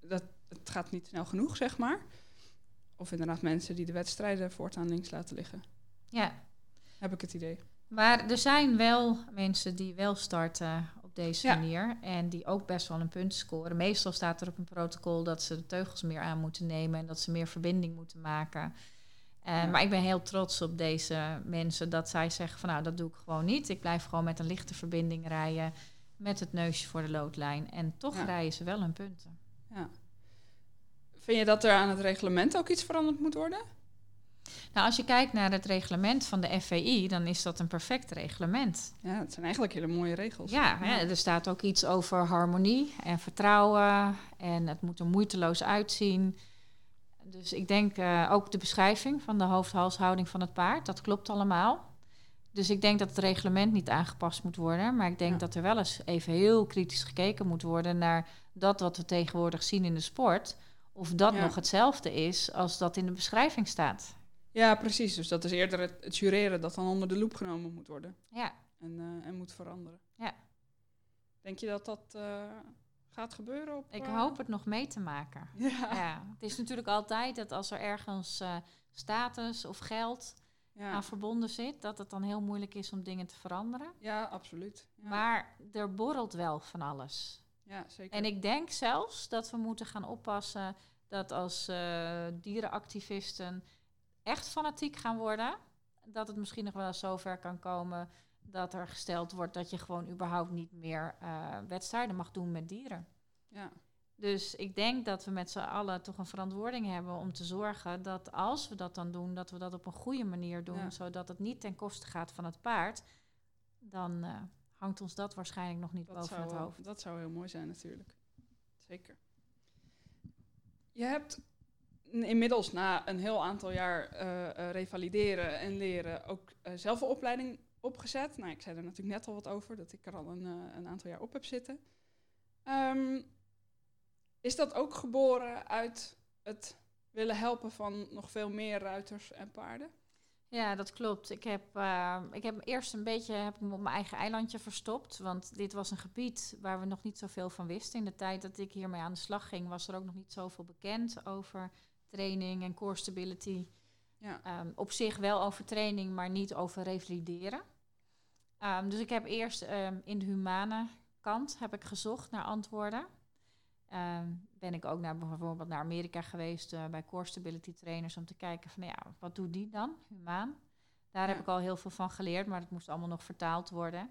dat, het gaat niet snel genoeg, zeg maar. Of inderdaad mensen die de wedstrijden voortaan links laten liggen. Ja. Heb ik het idee. Maar er zijn wel mensen die wel starten op deze ja. manier. En die ook best wel een punt scoren. Meestal staat er op een protocol dat ze de teugels meer aan moeten nemen. En dat ze meer verbinding moeten maken. Uh, ja. Maar ik ben heel trots op deze mensen. Dat zij zeggen van nou dat doe ik gewoon niet. Ik blijf gewoon met een lichte verbinding rijden. Met het neusje voor de loodlijn. En toch ja. rijden ze wel hun punten. Ja. Vind je dat er aan het reglement ook iets veranderd moet worden? Nou, als je kijkt naar het reglement van de FVI, dan is dat een perfect reglement. Ja, het zijn eigenlijk hele mooie regels. Ja, ja. Er staat ook iets over harmonie en vertrouwen. En het moet er moeiteloos uitzien. Dus ik denk uh, ook de beschrijving van de hoofd-halshouding van het paard, dat klopt allemaal. Dus ik denk dat het reglement niet aangepast moet worden. Maar ik denk ja. dat er wel eens even heel kritisch gekeken moet worden naar dat wat we tegenwoordig zien in de sport of dat ja. nog hetzelfde is als dat in de beschrijving staat. Ja, precies. Dus dat is eerder het, het jureren dat dan onder de loep genomen moet worden. Ja. En, uh, en moet veranderen. Ja. Denk je dat dat uh, gaat gebeuren? Op, Ik uh... hoop het nog mee te maken. Ja. ja. Het is natuurlijk altijd dat als er ergens status of geld ja. aan verbonden zit, dat het dan heel moeilijk is om dingen te veranderen. Ja, absoluut. Ja. Maar er borrelt wel van alles. Ja, zeker. En ik denk zelfs dat we moeten gaan oppassen dat als uh, dierenactivisten echt fanatiek gaan worden, dat het misschien nog wel eens zover kan komen dat er gesteld wordt dat je gewoon überhaupt niet meer uh, wedstrijden mag doen met dieren. Ja. Dus ik denk dat we met z'n allen toch een verantwoording hebben om te zorgen dat als we dat dan doen, dat we dat op een goede manier doen, ja. zodat het niet ten koste gaat van het paard. Dan uh, hangt ons dat waarschijnlijk nog niet dat boven zou, het hoofd. Dat zou heel mooi zijn natuurlijk. Zeker. Je hebt inmiddels na een heel aantal jaar uh, uh, revalideren en leren ook uh, zelf een opleiding opgezet. Nou, ik zei er natuurlijk net al wat over, dat ik er al een, een aantal jaar op heb zitten. Um, is dat ook geboren uit het willen helpen van nog veel meer ruiters en paarden? Ja, dat klopt. Ik heb, uh, ik heb eerst een beetje heb ik me op mijn eigen eilandje verstopt. Want dit was een gebied waar we nog niet zoveel van wisten. In de tijd dat ik hiermee aan de slag ging, was er ook nog niet zoveel bekend over training en core stability. Ja. Um, op zich wel over training, maar niet over revalideren. Um, dus ik heb eerst um, in de humane kant heb ik gezocht naar antwoorden. Ben ik ook naar bijvoorbeeld naar Amerika geweest uh, bij core stability trainers om te kijken van ja, wat doet die dan, humaan? Daar ja. heb ik al heel veel van geleerd, maar het moest allemaal nog vertaald worden.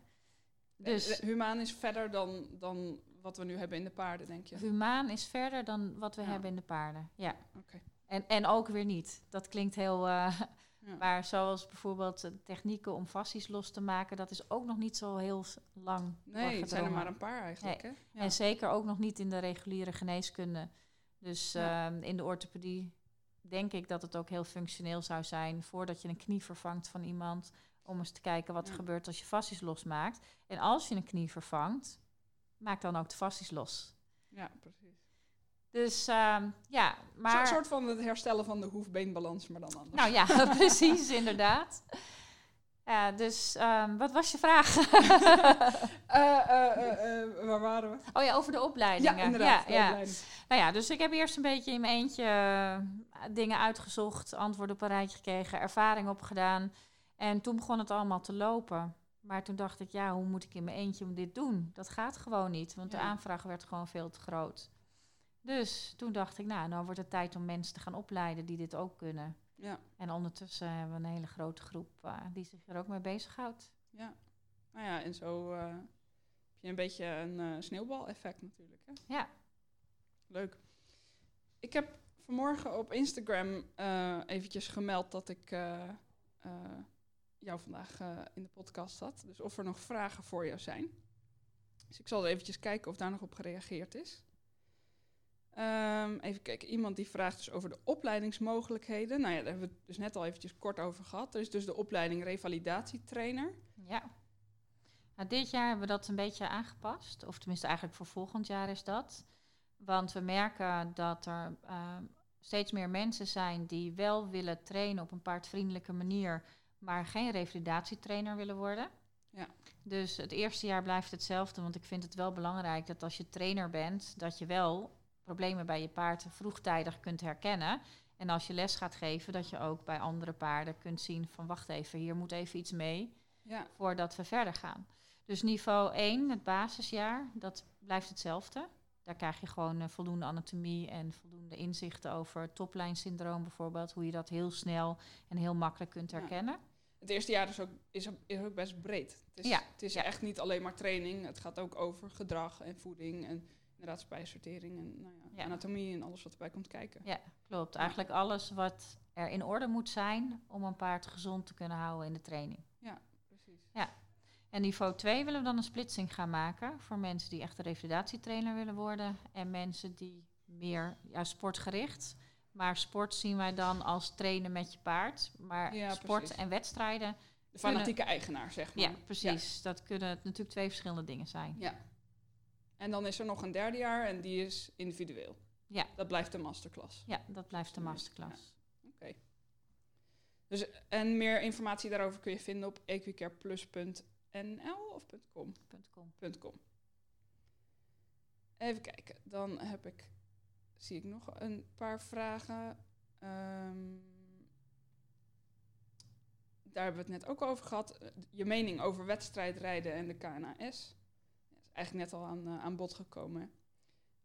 Dus humaan is verder dan, dan wat we nu hebben in de paarden, denk je? Humaan is verder dan wat we ja. hebben in de paarden, ja. Okay. En, en ook weer niet. Dat klinkt heel, uh, Ja. Maar zoals bijvoorbeeld eh, technieken om fascies los te maken, dat is ook nog niet zo heel lang. Nee, het zijn er maar een paar eigenlijk. Hè? Ja. En zeker ook nog niet in de reguliere geneeskunde. Dus Ja. ehm, in de orthopedie denk ik dat het ook heel functioneel zou zijn voordat je een knie vervangt van iemand. Om eens te kijken wat er gebeurt als je fascies losmaakt. En als je een knie vervangt, maak dan ook de fascies los. ja, precies. Dus ehm, ja, Een maar... soort van het herstellen van de hoefbeenbalans, maar dan anders. Nou ja, precies, inderdaad. Ja, dus ehm, wat was je vraag? Eh, eh, eh, waar waren we? oh ja, over de opleidingen. Ja, inderdaad. Ja, de ja. opleiding. Nou ja, dus ik heb eerst een beetje in mijn eentje dingen uitgezocht, antwoorden op een rijtje gekregen, ervaring opgedaan. En toen begon het allemaal te lopen. Maar toen dacht ik, ja, hoe moet ik in mijn eentje om dit doen? Dat gaat gewoon niet, want de aanvraag werd gewoon veel te groot. Dus toen dacht ik, nou, nou wordt het tijd om mensen te gaan opleiden die dit ook kunnen. Ja, En ondertussen hebben we een hele grote groep eh, die zich er ook mee bezighoudt. ja. Nou ja, en zo eh, heb je een beetje een eh sneeuwbaleffect natuurlijk. Hè? Ja. Leuk. Ik heb vanmorgen op Instagram eventjes gemeld dat ik jou vandaag in de podcast had. Dus of er nog vragen voor jou zijn. Dus ik zal eventjes kijken of daar nog op gereageerd is. Ehm, even kijken, iemand die vraagt dus over de opleidingsmogelijkheden. Nou ja, daar hebben we het dus net al eventjes kort over gehad. Er is dus de opleiding revalidatietrainer. Ja. Nou, dit jaar hebben we dat een beetje aangepast. Of tenminste, eigenlijk voor volgend jaar is dat. Want we merken dat er ehm, steeds meer mensen zijn die wel willen trainen op een paardvriendelijke manier, maar geen revalidatietrainer willen worden. Ja. Dus het eerste jaar blijft hetzelfde, want ik vind het wel belangrijk dat als je trainer bent, dat je wel problemen bij je paard vroegtijdig kunt herkennen. En als je les gaat geven, dat je ook bij andere paarden kunt zien van wacht even, hier moet even iets mee Ja, voordat we verder gaan. Dus niveau 1, het basisjaar, dat blijft hetzelfde. Daar krijg je gewoon eh, voldoende anatomie en voldoende inzichten over toplijnsyndroom bijvoorbeeld. Hoe je dat heel snel en heel makkelijk kunt Ja. herkennen. het eerste jaar is ook, is, ook- is ook best breed. Het is, Ja, het is echt niet alleen maar training. Het gaat ook over gedrag en voeding en inderdaad spijsvertering en nou ja, Ja. anatomie en alles wat erbij komt kijken. Ja, klopt. Eigenlijk alles wat er in orde moet zijn om een paard gezond te kunnen houden in de training. Precies. En niveau 2 willen we dan een splitsing gaan maken voor mensen die echt een revalidatietrainer willen worden en mensen die meer ja, sportgericht. Maar sport zien wij dan als trainen met je paard. Maar Ja, sport precies. en wedstrijden, De fanatieke eigenaar, zeg maar. ja, precies. Dat kunnen natuurlijk twee verschillende dingen zijn. Ja. En dan is er nog een derde jaar en die is individueel. Ja. Dat blijft de masterclass. Ja, dat blijft de Ja, masterclass. Oké. Dus, en meer informatie daarover kun je vinden op equicareplus.nl of .com. .com. Even kijken, dan heb ik, zie ik nog een paar vragen. Ehm, daar hebben we het net ook over gehad. Eh, Je mening over wedstrijdrijden en de KNAS. Eigenlijk net al aan, eh, aan bod gekomen.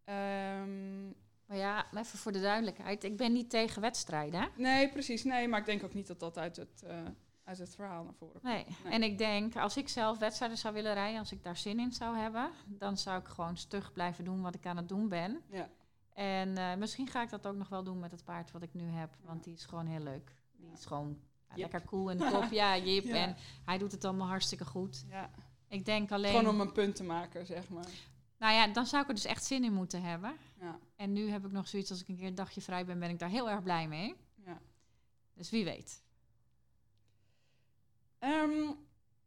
Ehm, Maar ja, even voor de duidelijkheid. Ik ben niet tegen wedstrijden. hè? nee, precies. Nee, maar ik denk ook niet dat dat uit het, eh, uit het verhaal naar voren komt. Nee. Nee. En ik denk, als ik zelf wedstrijden zou willen rijden, als ik daar zin in zou hebben, dan zou ik gewoon stug blijven doen wat ik aan het doen ben. Ja. En eh, misschien ga ik dat ook nog wel doen met het paard wat ik nu heb, want die is gewoon heel leuk. Die Ja. is gewoon ja, lekker cool in de kop. Ja, Jip. En hij doet het allemaal hartstikke goed. ja. Ik denk alleen, Gewoon om een punt te maken, zeg maar. nou ja, dan zou ik er dus echt zin in moeten hebben. Ja. En nu heb ik nog zoiets, als ik een keer een dagje vrij ben, ben ik daar heel erg blij mee. ja. Dus wie weet. Ehm,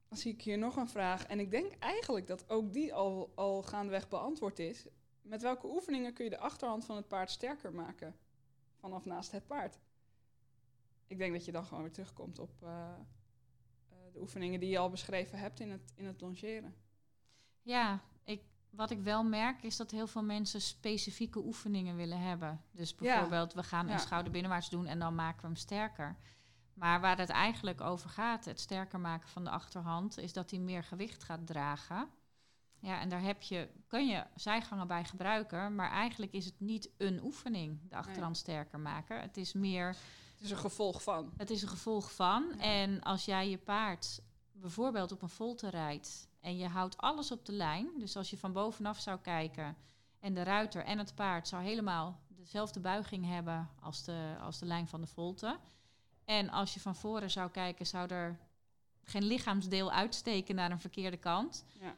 dan zie ik hier nog een vraag. En ik denk eigenlijk dat ook die al, al gaandeweg beantwoord is. Met welke oefeningen kun je de achterhand van het paard sterker maken? Vanaf naast het paard. Ik denk dat je dan gewoon weer terugkomt op eh, de oefeningen die je al beschreven hebt in het, in het longeren. Ja, ik, wat ik wel merk is dat heel veel mensen specifieke oefeningen willen hebben. Dus bijvoorbeeld, we gaan Ja. een schouder binnenwaarts doen en dan maken we hem sterker. Maar waar het eigenlijk over gaat, het sterker maken van de achterhand, is dat hij meer gewicht gaat dragen. Ja, en daar heb je, kun je zijgangen bij gebruiken, maar eigenlijk is het niet een oefening, de achterhand sterker maken. Het is meer is een gevolg van. het is een gevolg van. Ja. En als jij je paard bijvoorbeeld op een volte rijdt en je houdt alles op de lijn, dus als je van bovenaf zou kijken en de ruiter en het paard zou helemaal dezelfde buiging hebben als de, als de lijn van de volte. En als je van voren zou kijken, zou er geen lichaamsdeel uitsteken naar een verkeerde kant. Ja.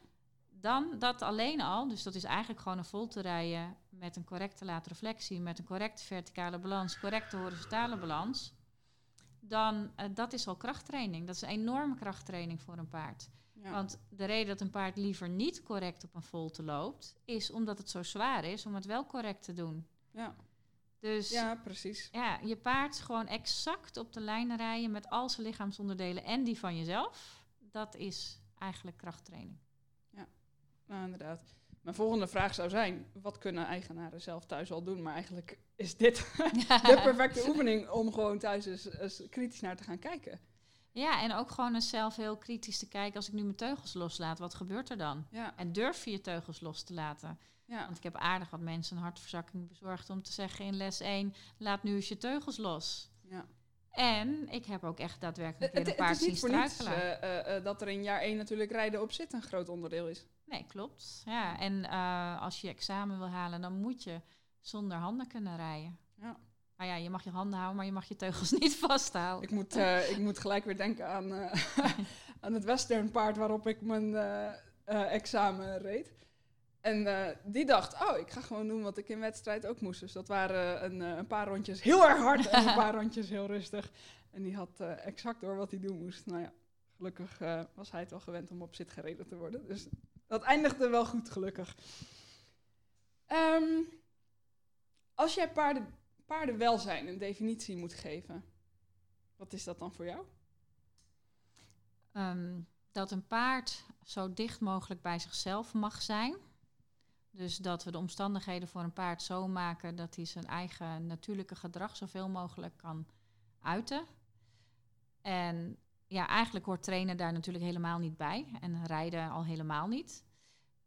Dan dat alleen al, dus dat is eigenlijk gewoon een volte rijden met een correcte laatreflectie, met een correcte verticale balans, correcte horizontale balans. Dan uh, dat is al krachttraining. Dat is een enorme krachttraining voor een paard. Ja. Want de reden dat een paard liever niet correct op een volte loopt, is omdat het zo zwaar is om het wel correct te doen. ja. Dus ja, precies. ja, je paard gewoon exact op de lijn rijden met al zijn lichaamsonderdelen en die van jezelf. Dat is eigenlijk krachttraining. Nou, inderdaad. Mijn volgende vraag zou zijn: wat kunnen eigenaren zelf thuis al doen? Maar eigenlijk is dit de perfecte oefening om gewoon thuis eens, eens kritisch naar te gaan kijken. Ja, en ook gewoon eens zelf heel kritisch te kijken. Als ik nu mijn teugels loslaat, wat gebeurt er dan? Ja, En durf je je teugels los te laten? ja, Want ik heb aardig wat mensen een hartverzakking bezorgd om te zeggen in les 1, laat nu eens je teugels los. ja. En ik heb ook echt daadwerkelijk een Het, keer een het is zien niet voor niets struikelen. eh, eh, eh, dat er in jaar 1 natuurlijk rijden op zit een groot onderdeel is. Nee, klopt. Ja, en eh, als je examen wil halen, dan moet je zonder handen kunnen rijden. Ja. Nou ja, je mag je handen houden, maar je mag je teugels niet vasthouden. Ik moet, eh, ik moet gelijk weer denken aan, eh, aan het westernpaard waarop ik mijn examen reed. En die dacht, oh, ik ga gewoon doen wat ik in wedstrijd ook moest. Dus dat waren een, een paar rondjes heel erg hard en een paar rondjes heel rustig. En die had exact door wat hij doen moest. Nou ja, gelukkig eh, was hij het wel gewend om op zit gereden te worden. Dus dat eindigde wel goed, gelukkig. Ehm, als jij paarden, paardenwelzijn een definitie moet geven, wat is dat dan voor jou? Ehm, dat een paard zo dicht mogelijk bij zichzelf mag zijn. Dus dat we de omstandigheden voor een paard zo maken dat hij zijn eigen natuurlijke gedrag zoveel mogelijk kan uiten. En ja, eigenlijk hoort trainen daar natuurlijk helemaal niet bij. En rijden al helemaal niet.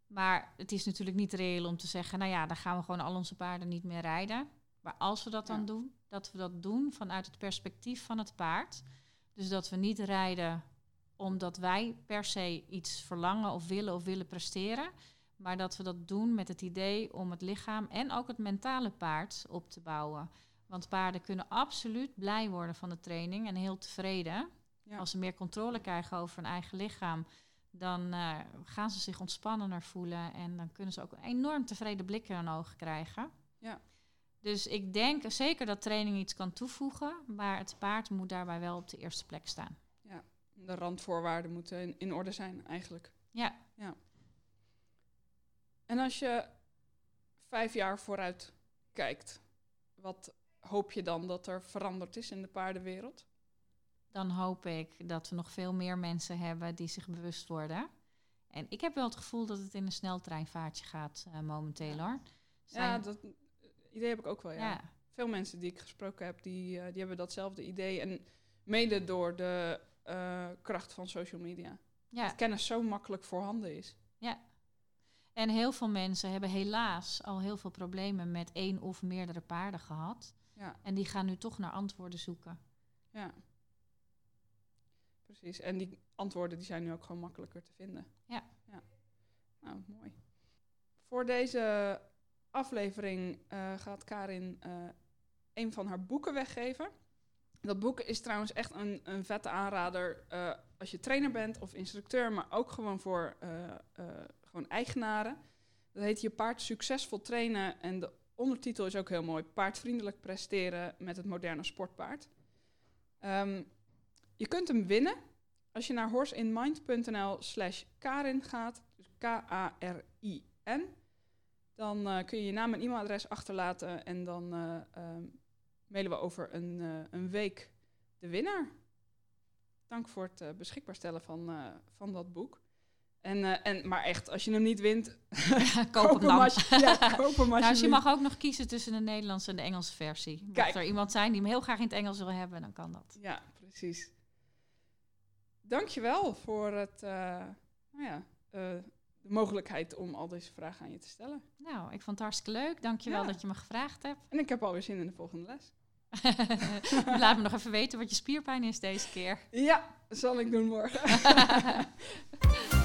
Maar het is natuurlijk niet reëel om te zeggen, nou ja, dan gaan we gewoon al onze paarden niet meer rijden. Maar als we dat dan Ja. doen, dat we dat doen vanuit het perspectief van het paard. Dus dat we niet rijden omdat wij per se iets verlangen of willen of willen presteren. Maar dat we dat doen met het idee om het lichaam en ook het mentale paard op te bouwen. Want paarden kunnen absoluut blij worden van de training en heel tevreden. Ja. Als ze meer controle krijgen over hun eigen lichaam, dan eh, gaan ze zich ontspannender voelen. En dan kunnen ze ook een enorm tevreden blik in hun ogen krijgen. Ja. Dus ik denk zeker dat training iets kan toevoegen, maar het paard moet daarbij wel op de eerste plek staan. De randvoorwaarden moeten in, in orde zijn, eigenlijk. Ja, En als je vijf jaar vooruit kijkt, wat hoop je dan dat er veranderd is in de paardenwereld? Dan hoop ik dat we nog veel meer mensen hebben die zich bewust worden. En ik heb wel het gevoel dat het in een sneltreinvaartje gaat eh, momenteel Ja. hoor. Ja, dat idee heb ik ook wel, ja. ja. Veel mensen die ik gesproken heb, die, eh, die hebben datzelfde idee. En mede door de eh, kracht van social media. ja. Dat kennis zo makkelijk voorhanden is. En heel veel mensen hebben helaas al heel veel problemen met één of meerdere paarden gehad. Ja, En die gaan nu toch naar antwoorden zoeken. ja. Precies. En die antwoorden die zijn nu ook gewoon makkelijker te vinden. Ja. ja. Nou, mooi. Voor deze aflevering eh, gaat Karin eh, een van haar boeken weggeven. Dat boek is trouwens echt een, een vette aanrader eh, als je trainer bent of instructeur, maar ook gewoon voor gewoon eigenaren. Dat heet Je paard succesvol trainen en de ondertitel is ook heel mooi. Paardvriendelijk presteren met het moderne sportpaard. Ehm, je kunt hem winnen als je naar horseinmind.nl slash Karin gaat. Dus K-A-R-I-N. Dan eh, kun je je naam en e-mailadres achterlaten en dan eh, ehm, mailen we over een, eh, een week de winnaar. Dank voor het beschikbaar stellen van, van dat boek. En, en, maar echt, als je hem niet wint, Koop hem dan. als- ja, koop hem Nou, dus je alsjeblieft. mag ook nog kiezen tussen de Nederlandse en de Engelse versie. Mocht er iemand zijn die hem heel graag in het Engels wil hebben, dan kan dat. Ja, precies. Dankjewel voor het, eh, nou ja, eh, de mogelijkheid om al deze vragen aan je te stellen. Nou, ik vond het hartstikke leuk. Dankjewel Ja. dat je me gevraagd hebt. En ik heb alweer zin in de volgende les. Laat me nog even weten wat je spierpijn is deze keer. Ja, zal ik doen morgen.